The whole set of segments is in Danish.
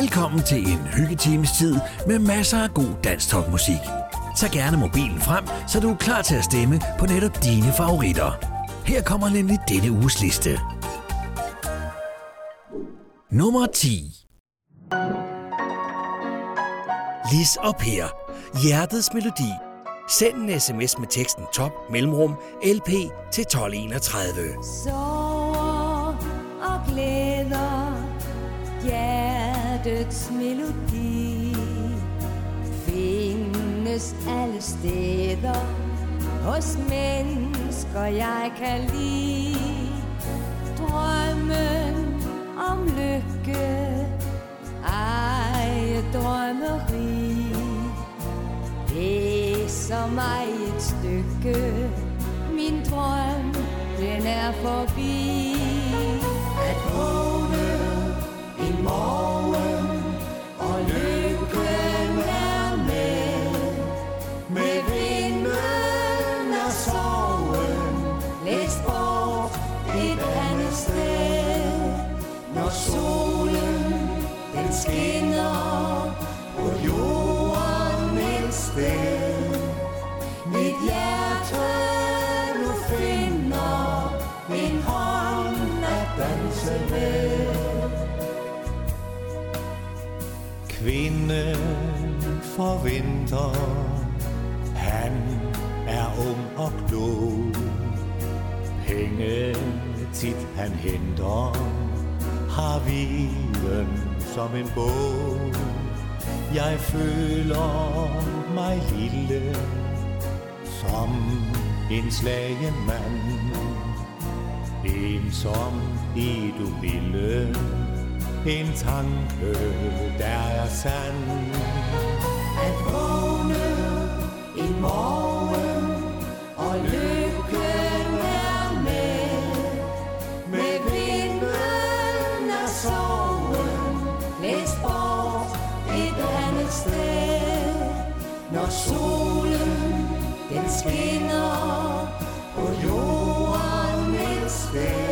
Velkommen til en hyggetimes tid med masser af god dansk topmusik. Tag gerne mobilen frem, så du er klar til at stemme på netop dine favoritter. Her kommer nemlig denne uges liste. Nummer 10 Lis og Per. Hjertets melodi. Send en sms med teksten top mellemrum LP til 1231. Sover og glæder, hjertets melodi findes alle steder hos mennesker, jeg kan lide. Drømmen om lykke, ej drømmeri. Læser mig et stykke, min drøm, den er forbi. At vågne morgen, og lykken er med. Med vinden og sorgen, læs bort et andet sted. Når solen, den skinner på jorden et sted. Mit hjerte nu finder en hånd at danse med. Kvinde for vinter. han er ung og klog. Penge tit han henter, har viden som en bog. Jeg føler mig lille, som en slagen mand. Ensom i du ville, en tanke, der er sand. At vågne en morgen, og lykken er med. Med vinden er sorgen, læs bort et andet sted. Når solen, den skinner på jorden et sted.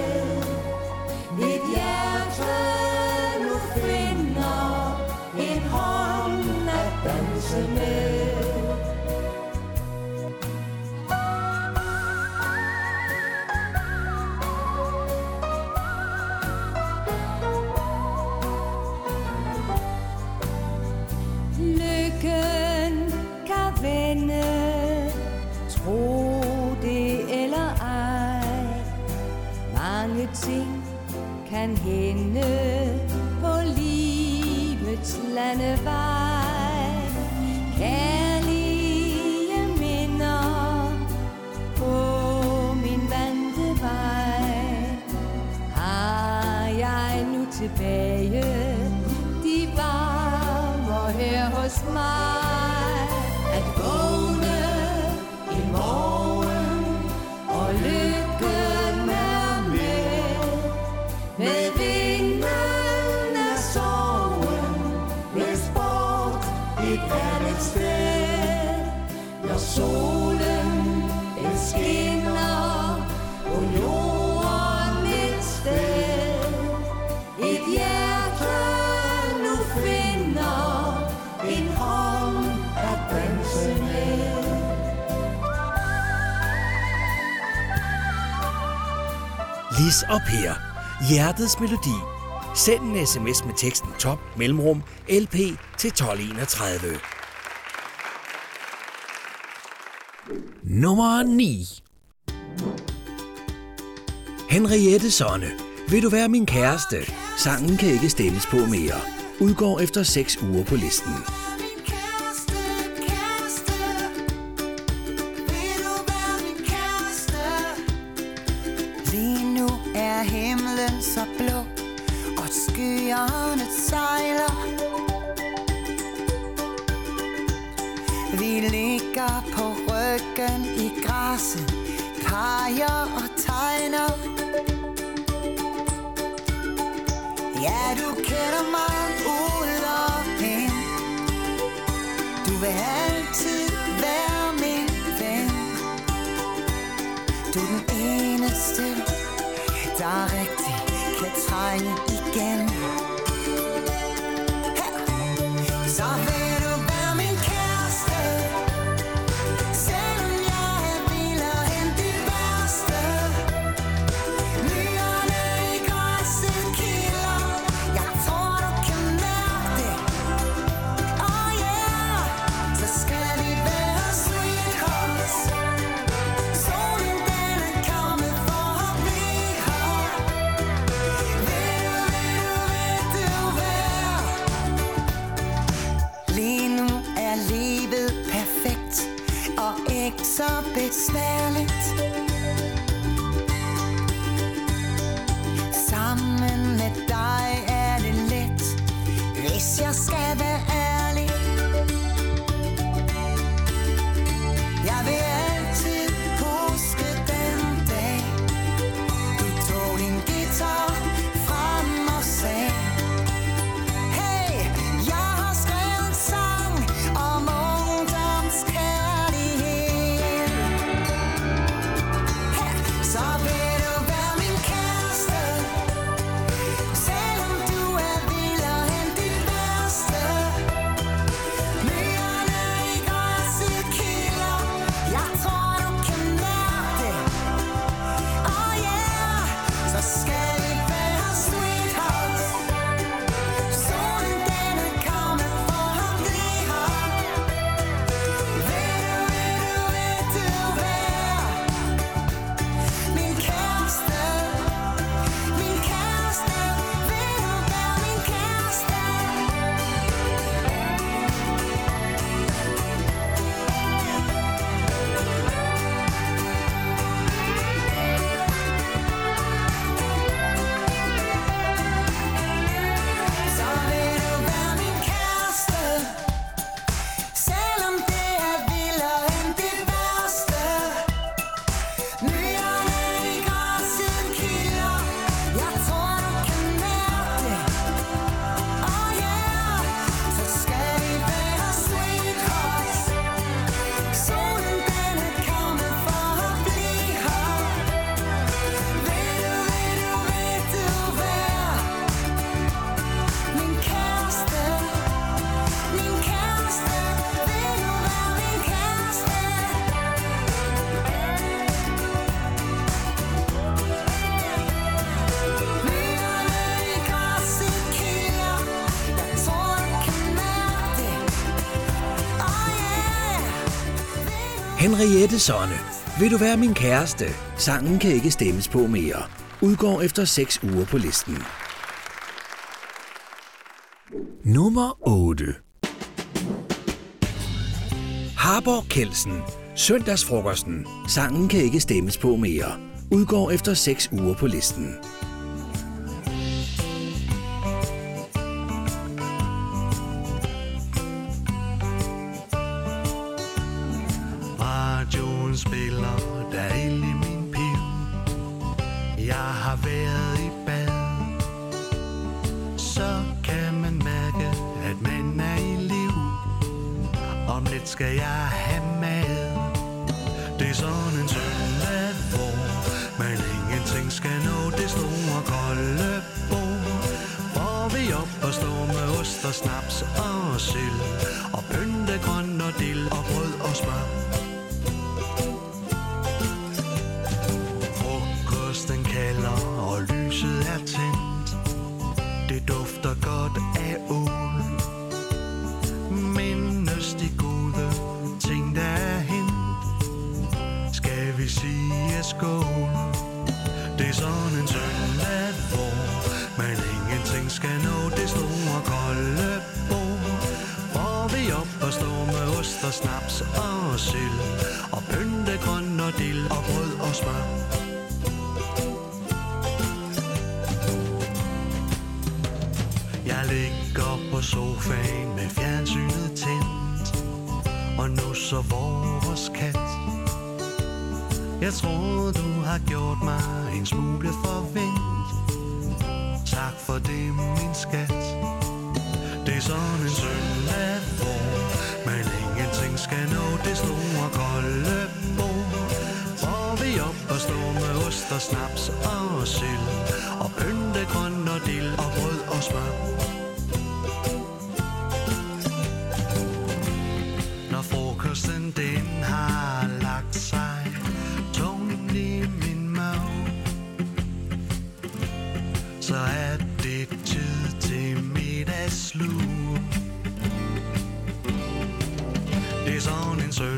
Mange ting kan hende på livets landevej. Kærlige minder på min vante vej. Har jeg nu tilbage, de varmer her hos mig. Solen, den skinner på jorden et sted. Et hjerte nu finder en hånd at danse med. Lis og her. Hjertets melodi. Send en sms med teksten top mellemrum LP til 1231. Nummer 9 Henriette Sonne. Vil du være min kæreste? Sangen kan ikke stemmes på mere. Udgår efter 6 uger på listen. Nu er himlen så blå, og skyerne sejler. Vi ligger på ryggen i græsset, peger og tegner. Ja, du kender mig ud og ind. Du vil altid være min ven. Du er den eneste, der rigtig kan trænge igen. it's smelling Mette Sonne. Vil du være min kæreste? Sangen kan ikke stemmes på mere. Udgår efter 6 uger på listen. Nummer 8. Harbor Kelsen. Søndagsfrokosten. Sangen kan ikke stemmes på mere. Udgår efter 6 uger på listen.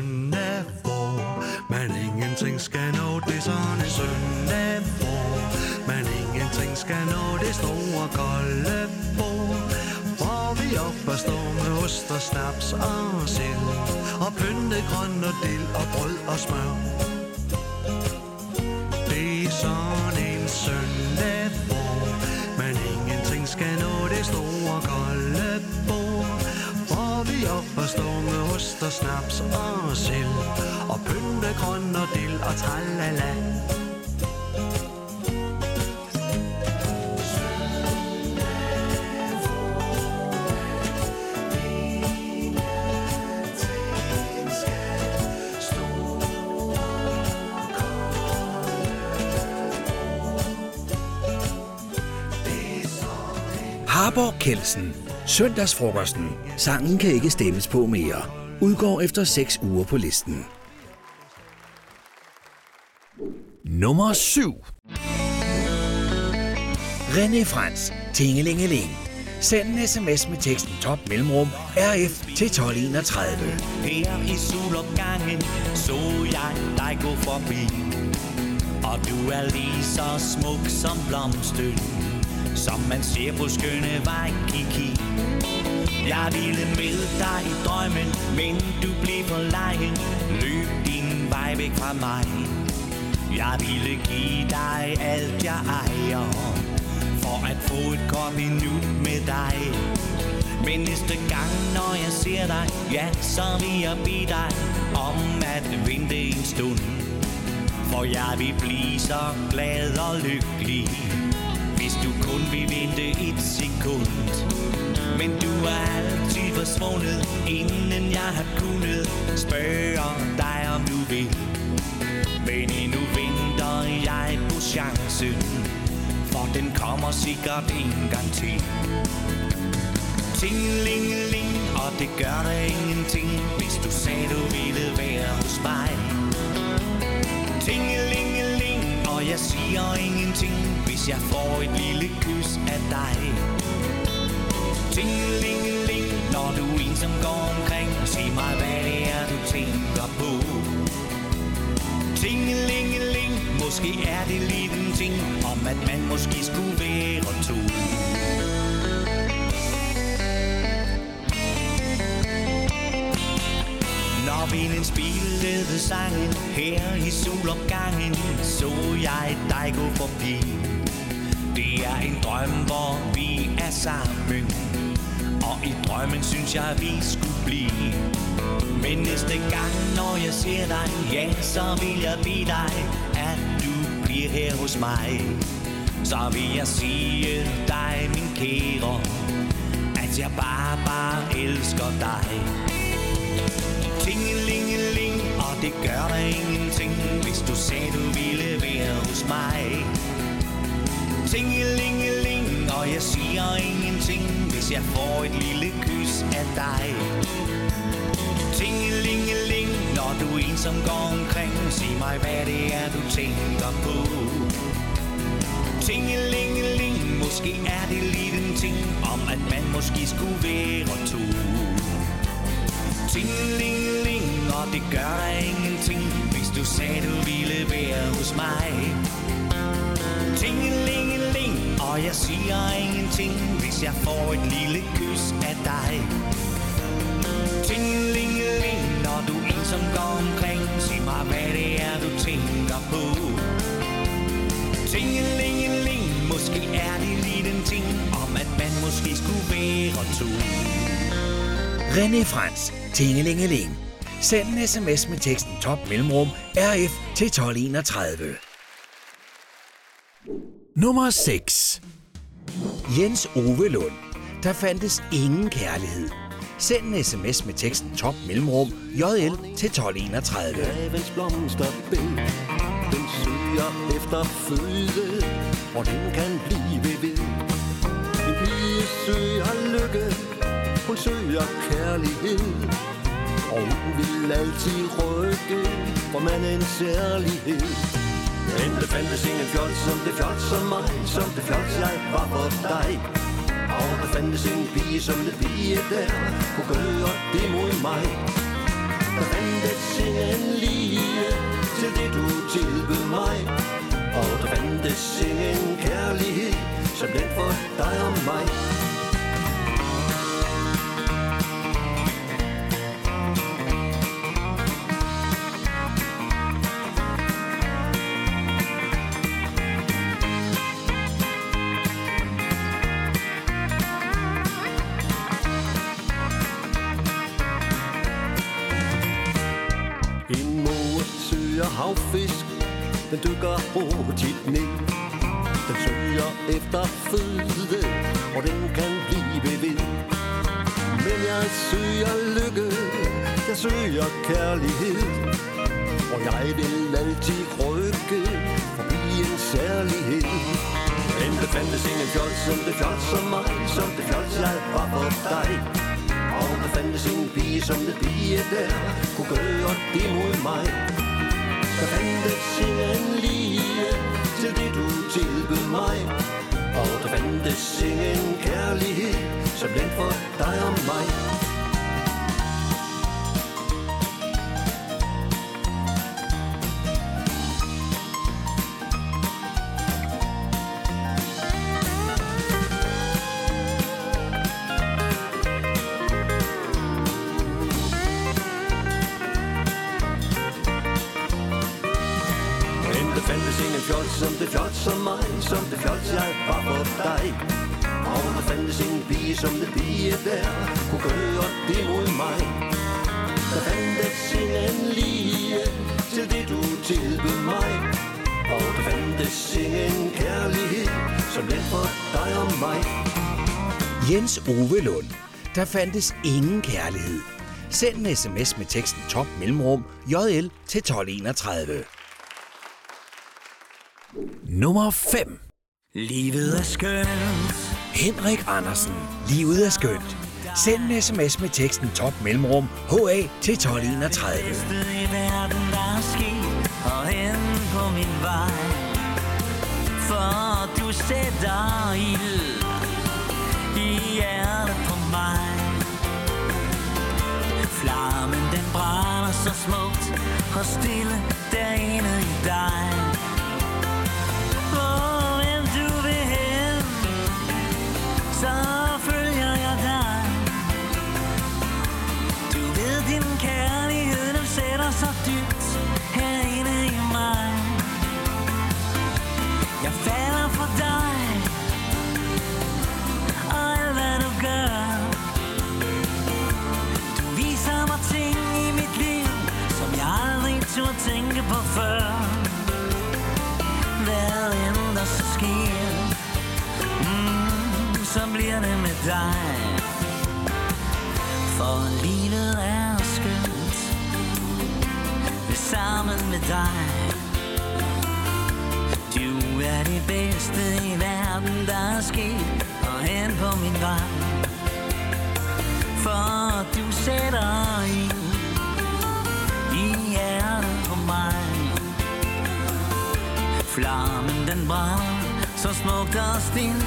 Søndag, hvor man ingenting skal nå. Det er sådan en søndag, hvor man ingenting skal nå. Det store kolde bord, hvor vi op og står med ost og snaps og sild. Og pynte grøn og dild og brød og smør. Det er sådan en søndag, hvor man ingenting skal nå. Det store kolde bord, hvor vi op og står med ost og snaps og sild. Og pynte grøn og dild og tralala. Harborg Kelsen. Søndagsfrokosten. Sangen kan ikke stemmes på mere. Udgår efter 6 uger på listen. Nummer 7. René Frans. Tingelingeling. Send en sms med teksten top mellemrum RF til 1231. Her i solopgangen så jeg dig gå forbi Og du er lige så smuk som blomsten som man ser på skønne vej Kiki. Jeg ville med dig i drømmen Men du blev for lejen Løb din vej væk fra mig. Jeg ville give dig alt jeg ejer For at få et godt minut med dig. Men næste gang, når jeg ser dig, ja, så vil jeg bede dig om at vente en stund. For jeg vil blive så glad og lykkelig, du kun vil vente et sekund. Men du er altid forsvundet, inden jeg har kunnet spørge dig, om du vil. Men endnu venter jeg på chancen, for den kommer sikkert en gang til. Tingelingeling, og det gør der ingenting, hvis du sagde, du ville være hos mig. Tingelingeling, og jeg siger ingenting, hvis jeg får et lille kys af dig. Tingelingeling, når du en som går omkring, sig mig, hvad det er, du tænker på. Tingelingeling, måske er det lige den ting, om at man måske skulle være to. Når vinden spillede sangen her i solopgangen, så jeg dig gå forbi. Er en drøm, hvor vi er sammen, og i drømmen synes jeg, vi skulle blive. Men næste gang, når jeg ser dig, ja, så vil jeg bede dig, at du bliver her hos mig. Så vil jeg sige dig, min kære, at jeg bare, bare elsker dig. Tingelingeling, og det gør der ingenting, hvis du sagde, du ville være hos mig. Tingelingeling, og jeg siger ingenting, hvis jeg får et lille kys af dig. Tingelingeling, når du ensom går omkring, sig mig, hvad det er, du tænker på. Tingelingeling, måske er det lige en ting, om at man måske skulle være to. Tingelingeling, og det gør der ingenting, hvis du sagde, du ville være hos mig. Tingeling og jeg siger ingenting, hvis jeg får et lille kys af dig. Tingelingeling, når du ensom går omkring, sig mig, hvad det er, du tænker på. Tingelingeling, måske er det lige den ting, om at man måske skulle være to. René Frans. Tingelingeling. Send en sms med teksten top mellemrum RF til 1231. Nummer 6. Jens Ove Lund. Der fandtes ingen kærlighed. Send en sms med teksten top mellemrum JL til 1231. Havens blomsterbæk, Den søger efter føde Hvor den kan blive ved En pige søger lykke Hun søger kærlighed Og hun vil altid rykke For mandens særlighed men det fandtes ingen fjols som det fjols som mig Som det fjols jeg var for dig. Og der fandtes ingen pige som det pige der Kunne gøre det mod mig. Der fandtes ingen lige til det du tilbød mig. Og der fandtes ingen kærlighed som den for dig og mig. Som som mig, som det fjols jeg var for dig. Og der fandtes en pige som det pige der Kunne gøre det mod mig. Der fandtes ingen lige til det du tilbød mig. Og der fandtes ingen kærlighed Som den for dig og mig. Der Kunne gøre det mod mig Der fandtes ingen lige til det du tilbød mig Og der fandtes ingen kærlighed som den for dig og mig Jens Ove Lund. Der fandtes ingen kærlighed. Send en sms med teksten top mellemrum JL til 1231. Nummer 5. Livet er skønt. Henrik Andersen. Livet er skønt. Send en sms med teksten top mellemrum HA til 1231. bedste i verden, der er sket Og hen på min vej For du sætter ild I hjertet på mig Flammen den brænder så smukt Og stille derinde i dig tænke på før. Hvad end der så sker, mm, så bliver det med dig. For livet er skønt. Ved sammen med dig. Du er det bedste i verden, der er sket. Og hen på min vej. For du sætter I Flammen den brænder Så smukt og stille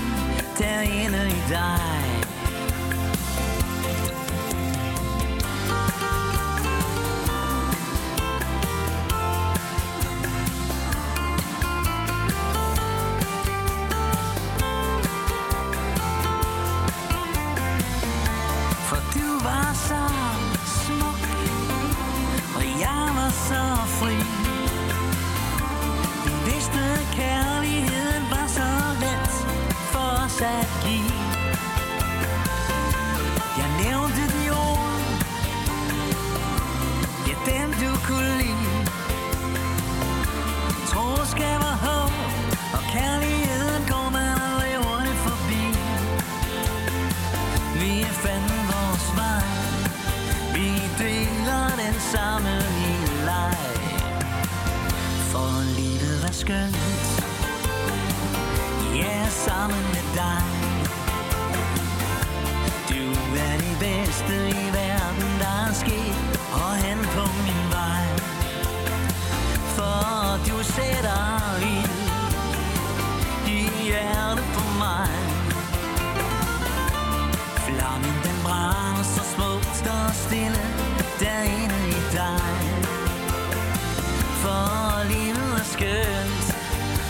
Derinde i dig For du var så sætter ild i hjertet på mig. Flammen den brænder så smukt og stille derinde i dig. For livet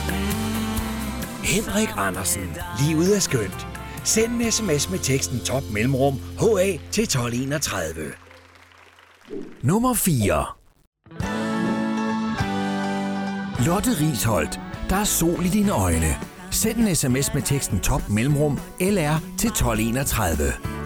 mm, Henrik Andersen, livet er skønt. Send en sms med teksten top mellemrum HA til 1231. Nummer 4 Lotte Risholdt. Der er sol i dine øjne. Send en sms med teksten top mellemrum LR til 1231.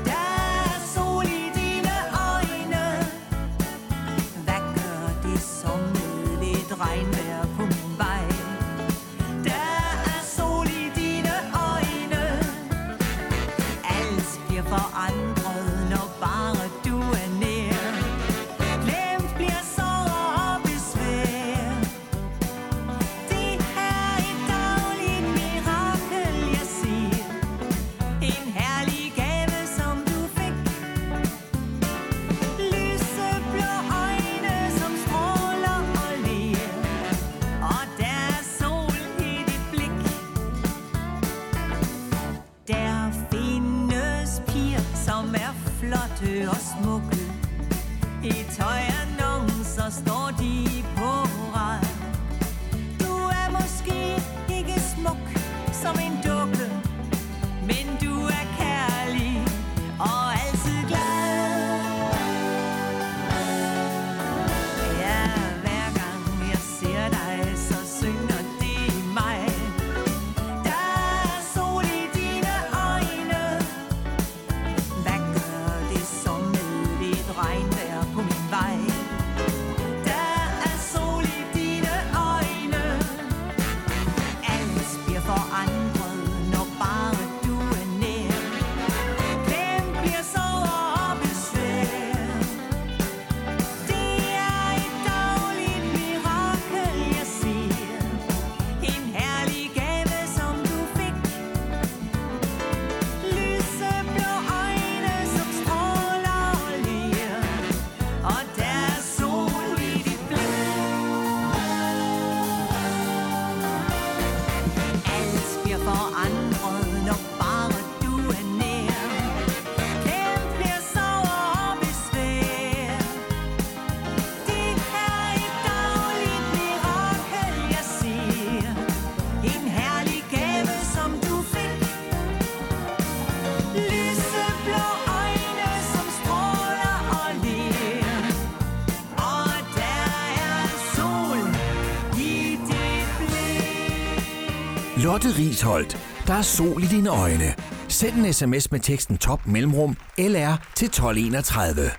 Lotte Risholdt. Der er sol i dine øjne. Send en sms med teksten top mellemrum LR til 1231.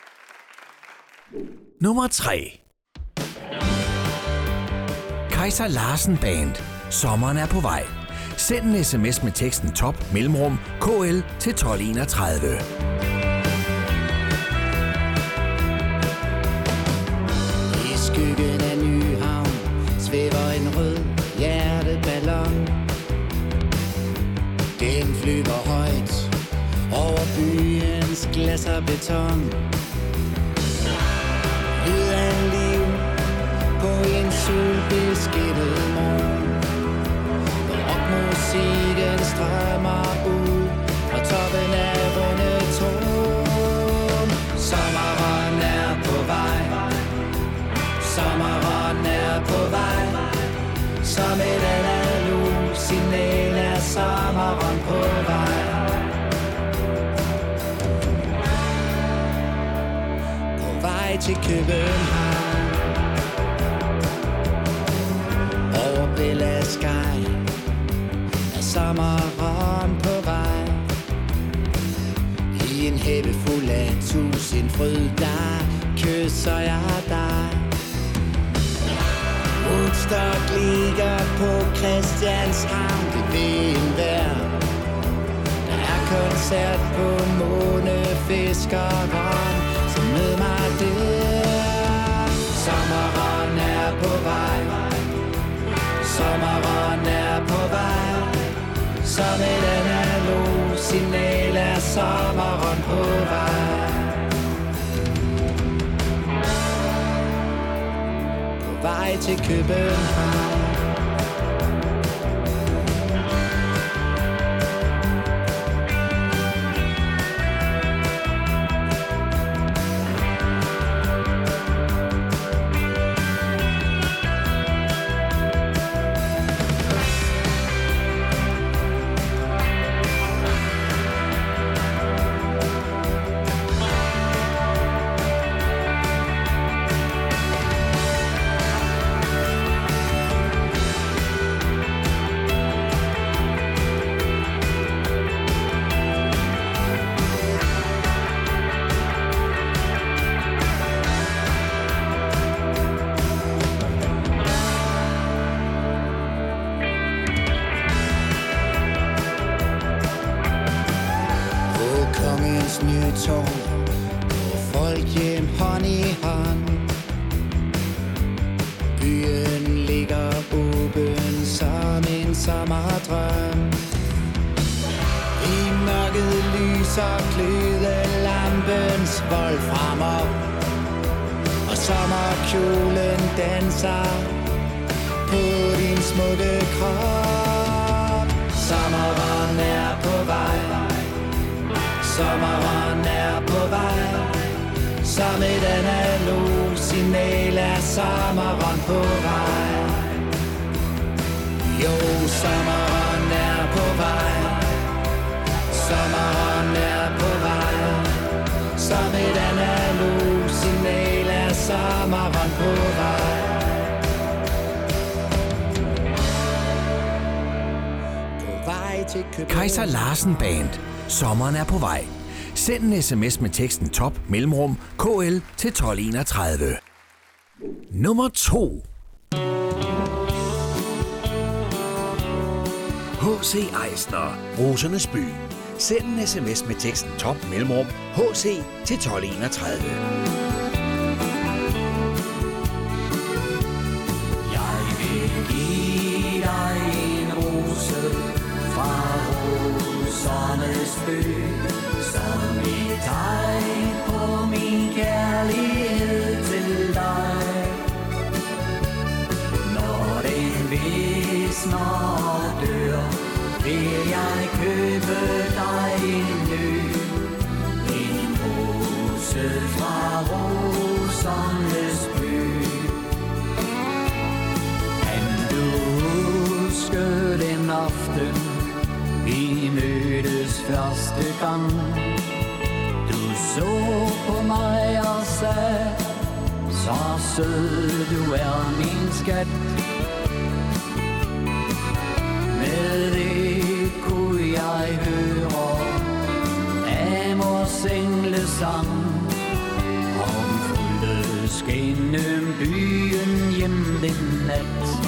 Nummer 3. Kaiser Larsen Band. Sommeren er på vej. Send en sms med teksten top mellemrum KL til 1231. Den flyver højt over byens glas og beton. Lyd af liv på en solbeskinnet morgen. Rockmusikken strømmer ud fra toppen af Rundetårn. Sommeren er på vej. Sommeren er på vej Som et til København Over Bella Sky Er sommeren på vej. I en hæppe fuld af tusind fryd Der kysser jeg dig. Woodstock ligger på Christianshavn Det vil en vær Der er koncert på Månefiskeren med mig der Sommeren er på vej. Sommeren er på vej. Som et analog signal er sommeren på vej. På vej til København. sommeren på vej Kaiser Larsen Band. Sommeren er på vej. Send en sms med teksten top mellemrum KL til 1231. Nummer 2. H.C. Eisner, Rosernes By. Send en sms med teksten top mellemrum HC til 1231. Sami Vi mødtes første gang. Du så på mig og sagde Så sød du er min skat. Med det kunne jeg høre Amors englesang Og hun fulgte skændem byen hjem den nat.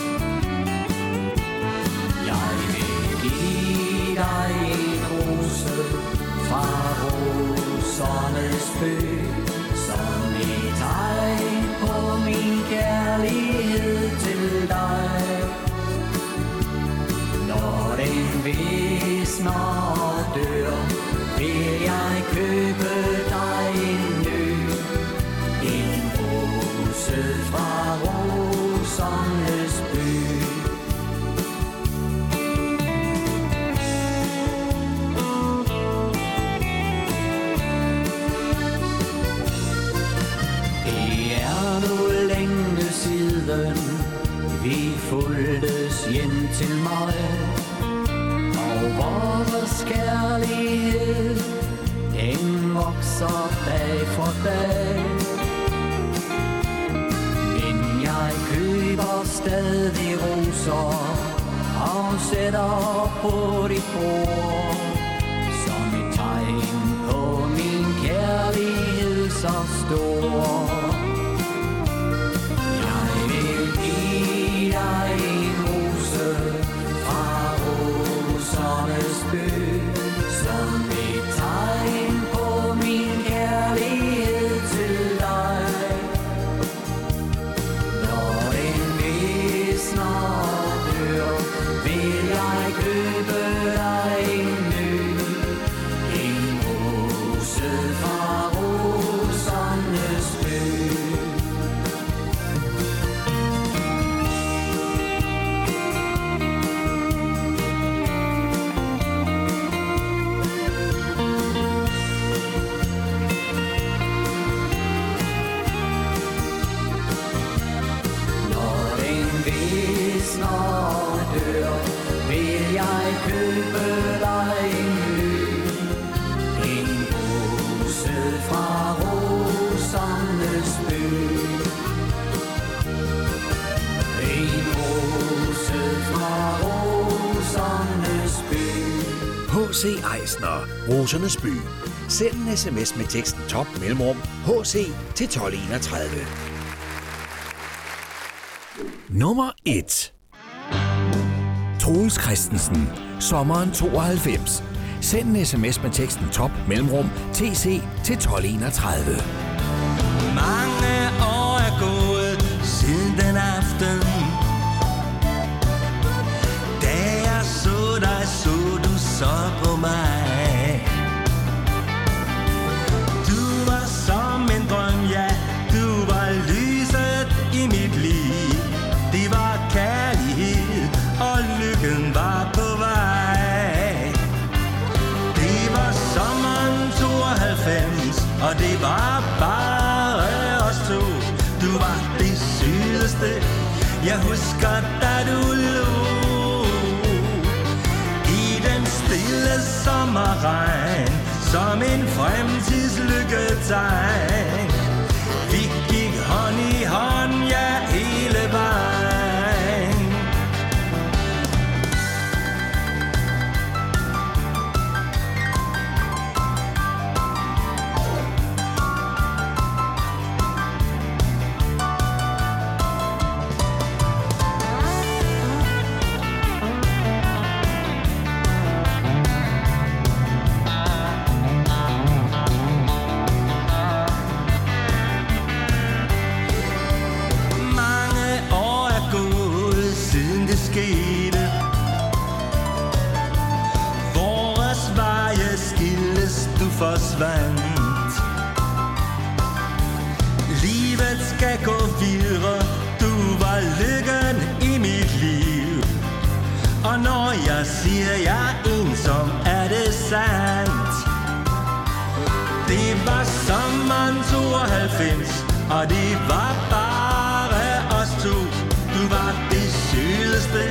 Rosernes By. Send en sms med teksten top mellemrum HC til 1231. Nummer 1 Troels Christensen, sommeren 92. Send en sms med teksten top mellemrum TC til 1231. siger, jeg ensom, er det sandt det var sommeren 92, og det var bare os to. Du var det sydeste,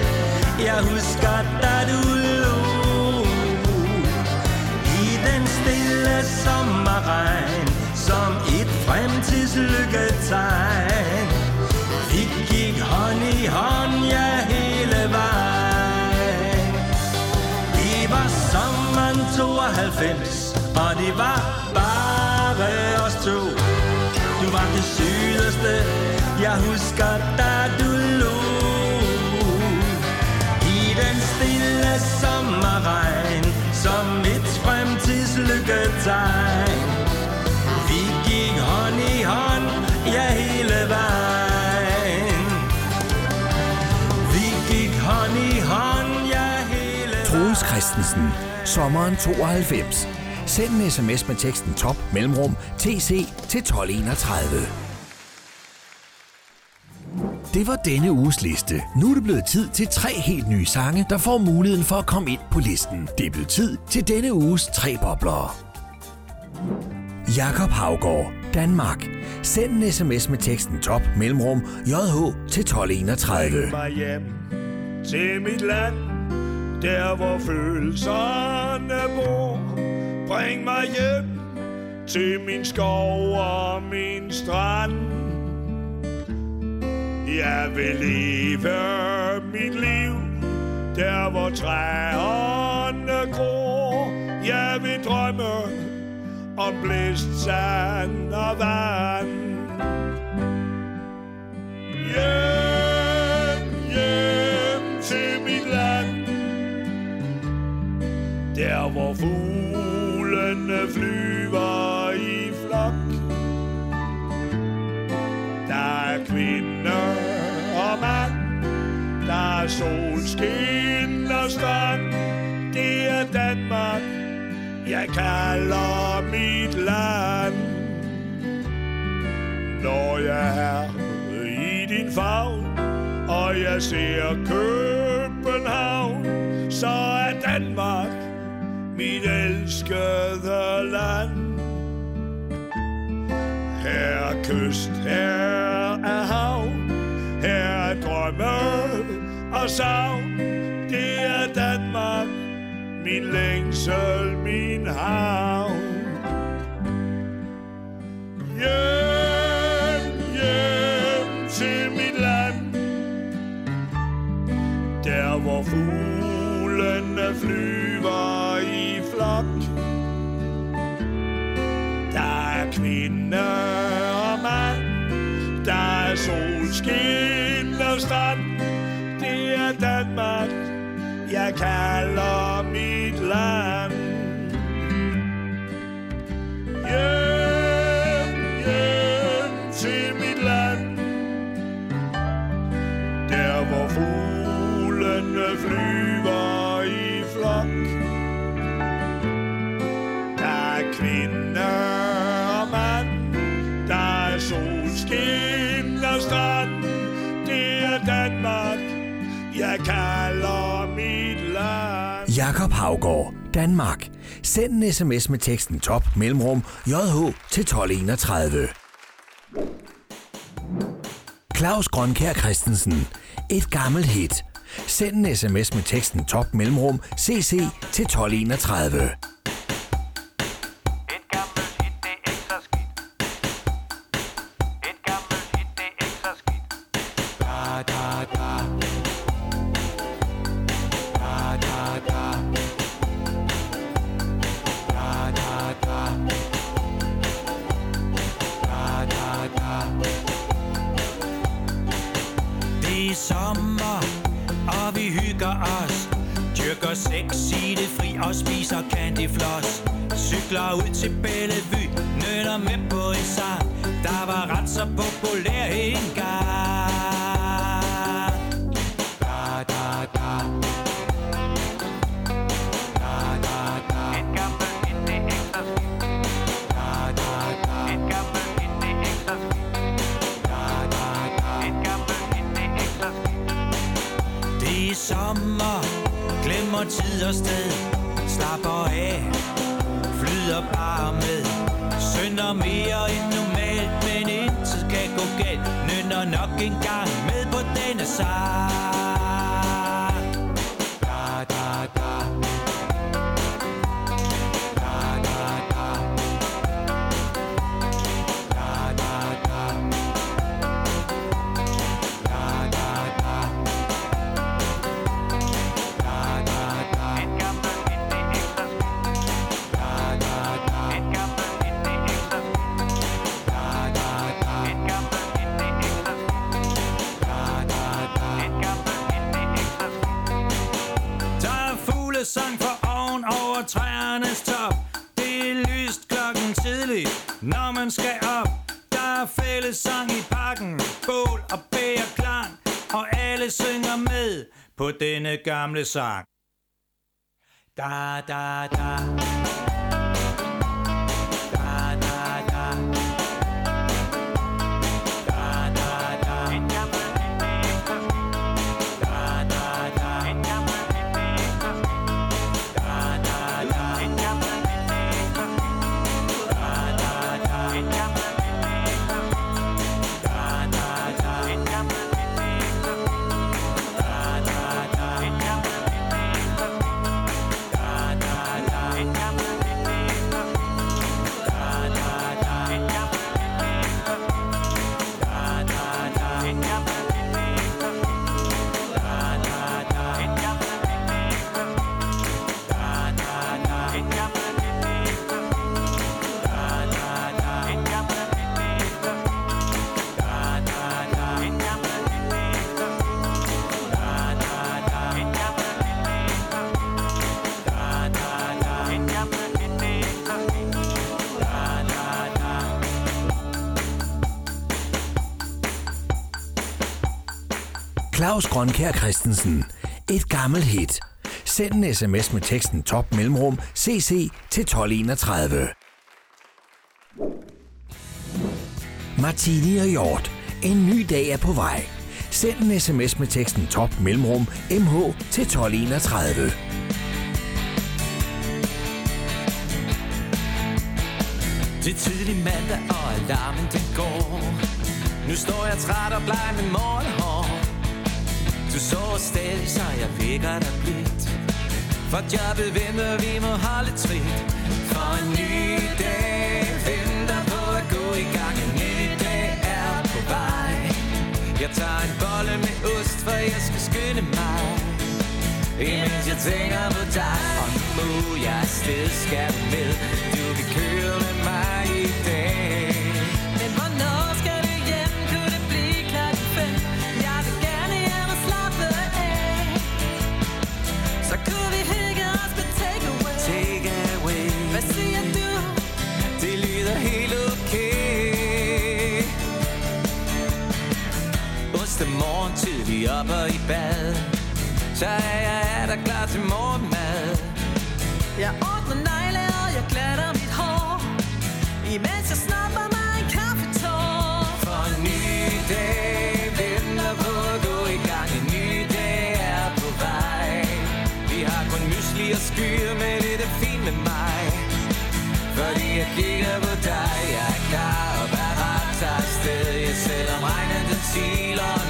jeg husker, da du lå. I den stille sommerregn, som et fremtidslykketegn. Vi gik hånd i hånd, 90 og det var bare os to. Du var det sygeste jeg husker, da du lå. I den stille sommerregn, som et fremtidslykketegn. Vi gik hånd i hånd, ja, hele vejen. Christensen. Sommeren 92. Send en sms med teksten top mellemrum TC til 1231. Det var denne uges liste. Nu er det blevet tid til tre helt nye sange, der får muligheden for at komme ind på listen. Det er blevet tid til denne uges tre bobler. Jakob Havgård, Danmark. Send en sms med teksten top mellemrum JH til 1231. mig hjem til mit land, der hvor følelserne bor. Bring mig hjem til min skov og min strand. Jeg vil leve mit liv, der hvor træerne gror. Jeg vil drømme om blæst sand og vand. Yeah! Der hvor fuglene flyver i flok. Der er kvinder og mand. Der er solskin og strand Det er Danmark. Jeg kalder mit land. Når jeg er i din favn, og jeg ser København, så er Danmark mit elskede land. Her er kyst, her er hav, her er drømme og savn. Det er Danmark, min længsel, min havn. Hjem, hjem til mit land Der hvor fuglene flyver Havgård, Danmark. Send en sms med teksten top mellemrum JH til 1231. Claus Grønkær Christensen. Et gammelt hit. Send en sms med teksten top mellemrum CC til 1231. sommer, og vi hygger os. Dyrker sex i det fri og spiser candyfloss. Cykler ud til Bellevue, nynner med på en sang. Der var ret så populær engang. Sommer, glemmer tid og sted. Slapper af, flyder bare med. Synder mere end normalt, men intet kan gå galt. Nynner nok en gang med på denne sang Der fællesang i parken, bål og bæger klang Og alle synger med på denne gamle sang. Da da Da. Claus Grønkær Christensen. Et gammelt hit. Send en sms med teksten top mellemrum CC til 1231. Martini og Hjort. En ny dag er på vej. Send en sms med teksten top mellemrum MH til 1231. Det er tidlig mandag, og alarmen den går Nu står jeg træt og bleg med morgenhår du så stadig, så jeg vækker dig blidt For jobbet venter, vi må holde trit. For en ny dag venter på at gå i gang. En ny dag er på vej. Jeg tager en bolle med ost, for jeg skal skynde mig. Imens jeg tænker på dig. Og nu må jeg afsted skal du med. Du kan køre med mig næste morgen tidlig op og i bad. Så er jeg er der klar til morgenmad. Jeg ordner negle, og jeg glatter mit hår. Imens jeg snapper mig en kaffetår. For en ny dag venter på at gå i gang. En ny dag er på vej. Vi har kun mysli og skyer, men det er fint med mig. Fordi jeg kigger på dig. Jeg er klar og parat. Tager afsted. Jeg selvom regnen den siler.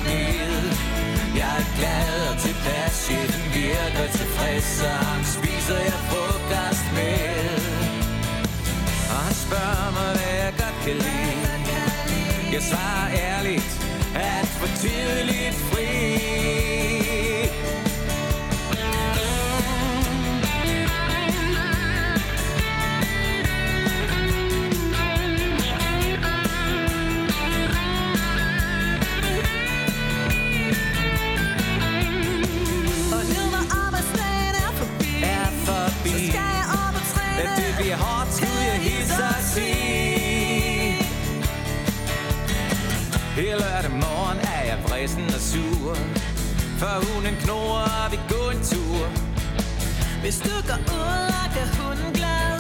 Tilfreds Så ham spiser jeg frokost med Og han spørger mig, hvad jeg godt kan lide. Jeg svarer ærligt At for tidligt Før hunden knurrer, og vi går en tur. Hvis du går ud og gør hunden glad.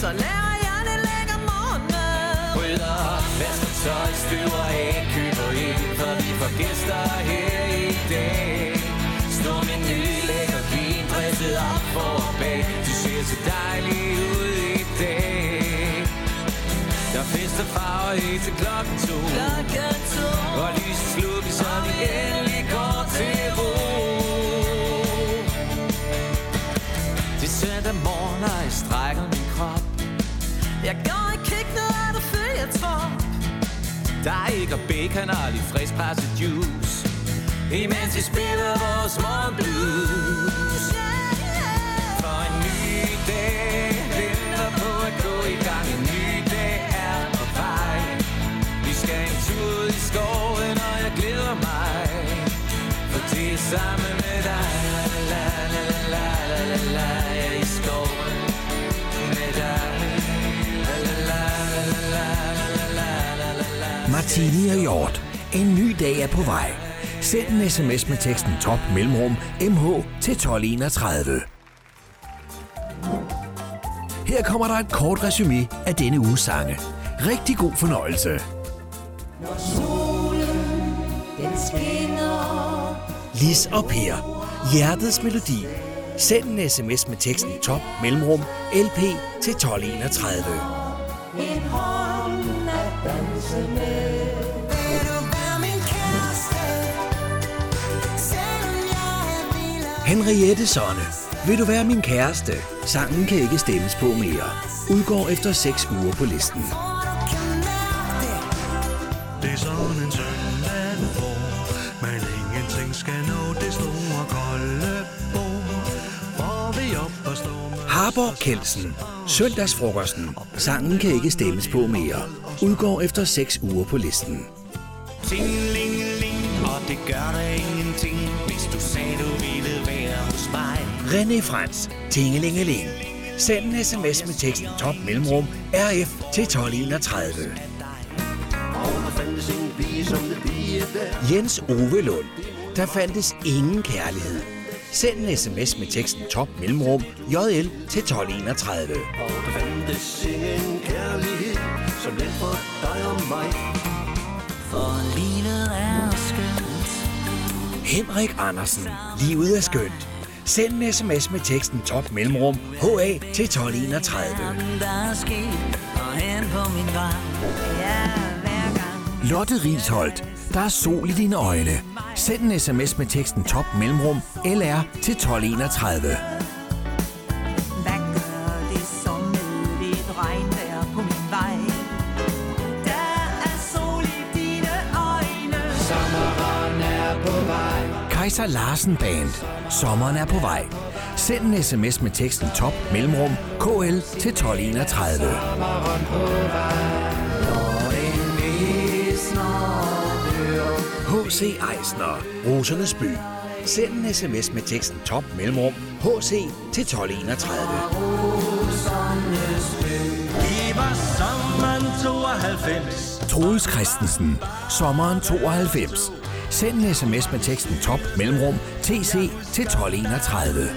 Så laver jeg det lækker morgenmad. Rydder op, vasker tøj, støver af, køber ind For vi får gæster her i dag. Stor menu, lækker vin, dresset op for og bag Du ser så dejlig ud i dag. Der er fest og farver helt til klokken to. Klokken to. Og lyset slukkes, så vi endelig går til ro Det søndag morgen, og jeg strækker min krop. Jeg går i køkkenet, og du følger trop. Der er ikke og bacon og lidt frisk presset juice. Imens vi spiller vores morgenblues For en ny dag venter på at gå i gang En ny fod i skoven, og jeg glæder mig, for det er sammen med dig. La, la, la, la, la, la, la, la, i skoven med dig. Martini og Hjort. En ny dag er på vej. Send en sms med teksten top mellemrum mh til 1231. Her kommer der et kort resume af denne uges sange. Rigtig god fornøjelse. Når solen, den skinner. Lis og Per. Hjertets melodi. Send en sms med teksten top mellemrum lp til 1231. En hånd at danse med. Henriette Sonne. Vil du være min kæreste? Sangen kan ikke stemmes på mere. Udgår efter 6 uger på listen. Det. Er sådan en søndag, hvor man ingenting skal nå det store kolde bord. Hvor vi op og står med Harborg Kelsen. Søndagsfrokosten. Sangen kan ikke stemmes på mere. Udgår efter 6 uger på listen. Tingelingeling, og det gør der ingenting, hvis du sagde, du ville være hos mig. René Frans. Tingelingeling. Send en sms med teksten top mellemrum RF til 1231. pige som det pige der. Jens Ove Lund. Der fandtes ingen kærlighed. Send en sms med teksten top mellemrum JL til 1231. Og der fandtes ingen kærlighed som den for dig og mig. For livet er skønt Henrik Andersen. Livet er skønt. Send en sms med teksten top mellemrum HA til 1231. Der er sket og hen på min vej Lotte Risholdt. Der er sol i dine øjne. Send en sms med teksten top mellemrum LR til 1231. Hvad gør det som med lidt regnvejr på min vej? Der er sol i dine øjne Sommeren er på vej. Kaiser Larsen Band. Sommeren er på vej. Send en sms med teksten top mellemrum KL til 1231. Sommeren på vej. H.C. Eisner. Rosernes by. Send en sms med teksten top mellemrum HC til 1231. Det var sommeren 92. Troels Christensen. Sommeren 92. Send en sms med teksten top mellemrum TC til 1231.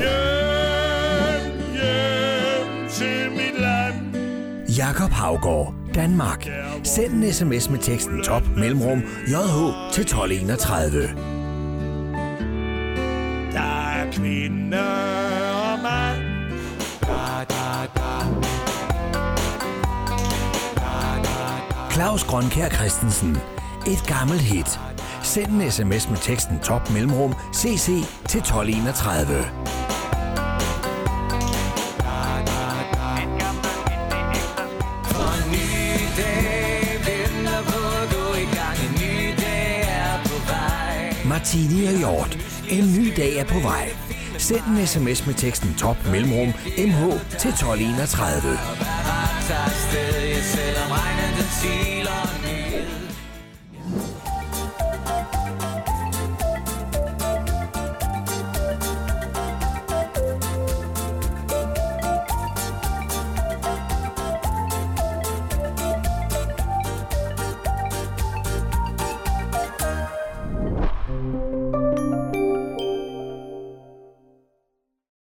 Hjem, hjem til mit land. Jakob Havgård, Danmark. Send en sms med teksten top mellemrum JH til 1231. Der er kvinde og mand. Claus Grønkær Christensen. Et gammelt hit. Send en sms med teksten top mellemrum CC til 1231. Martini i Hjort. En ny dag er på vej. Send en sms med teksten top mellemrum MH til 1231.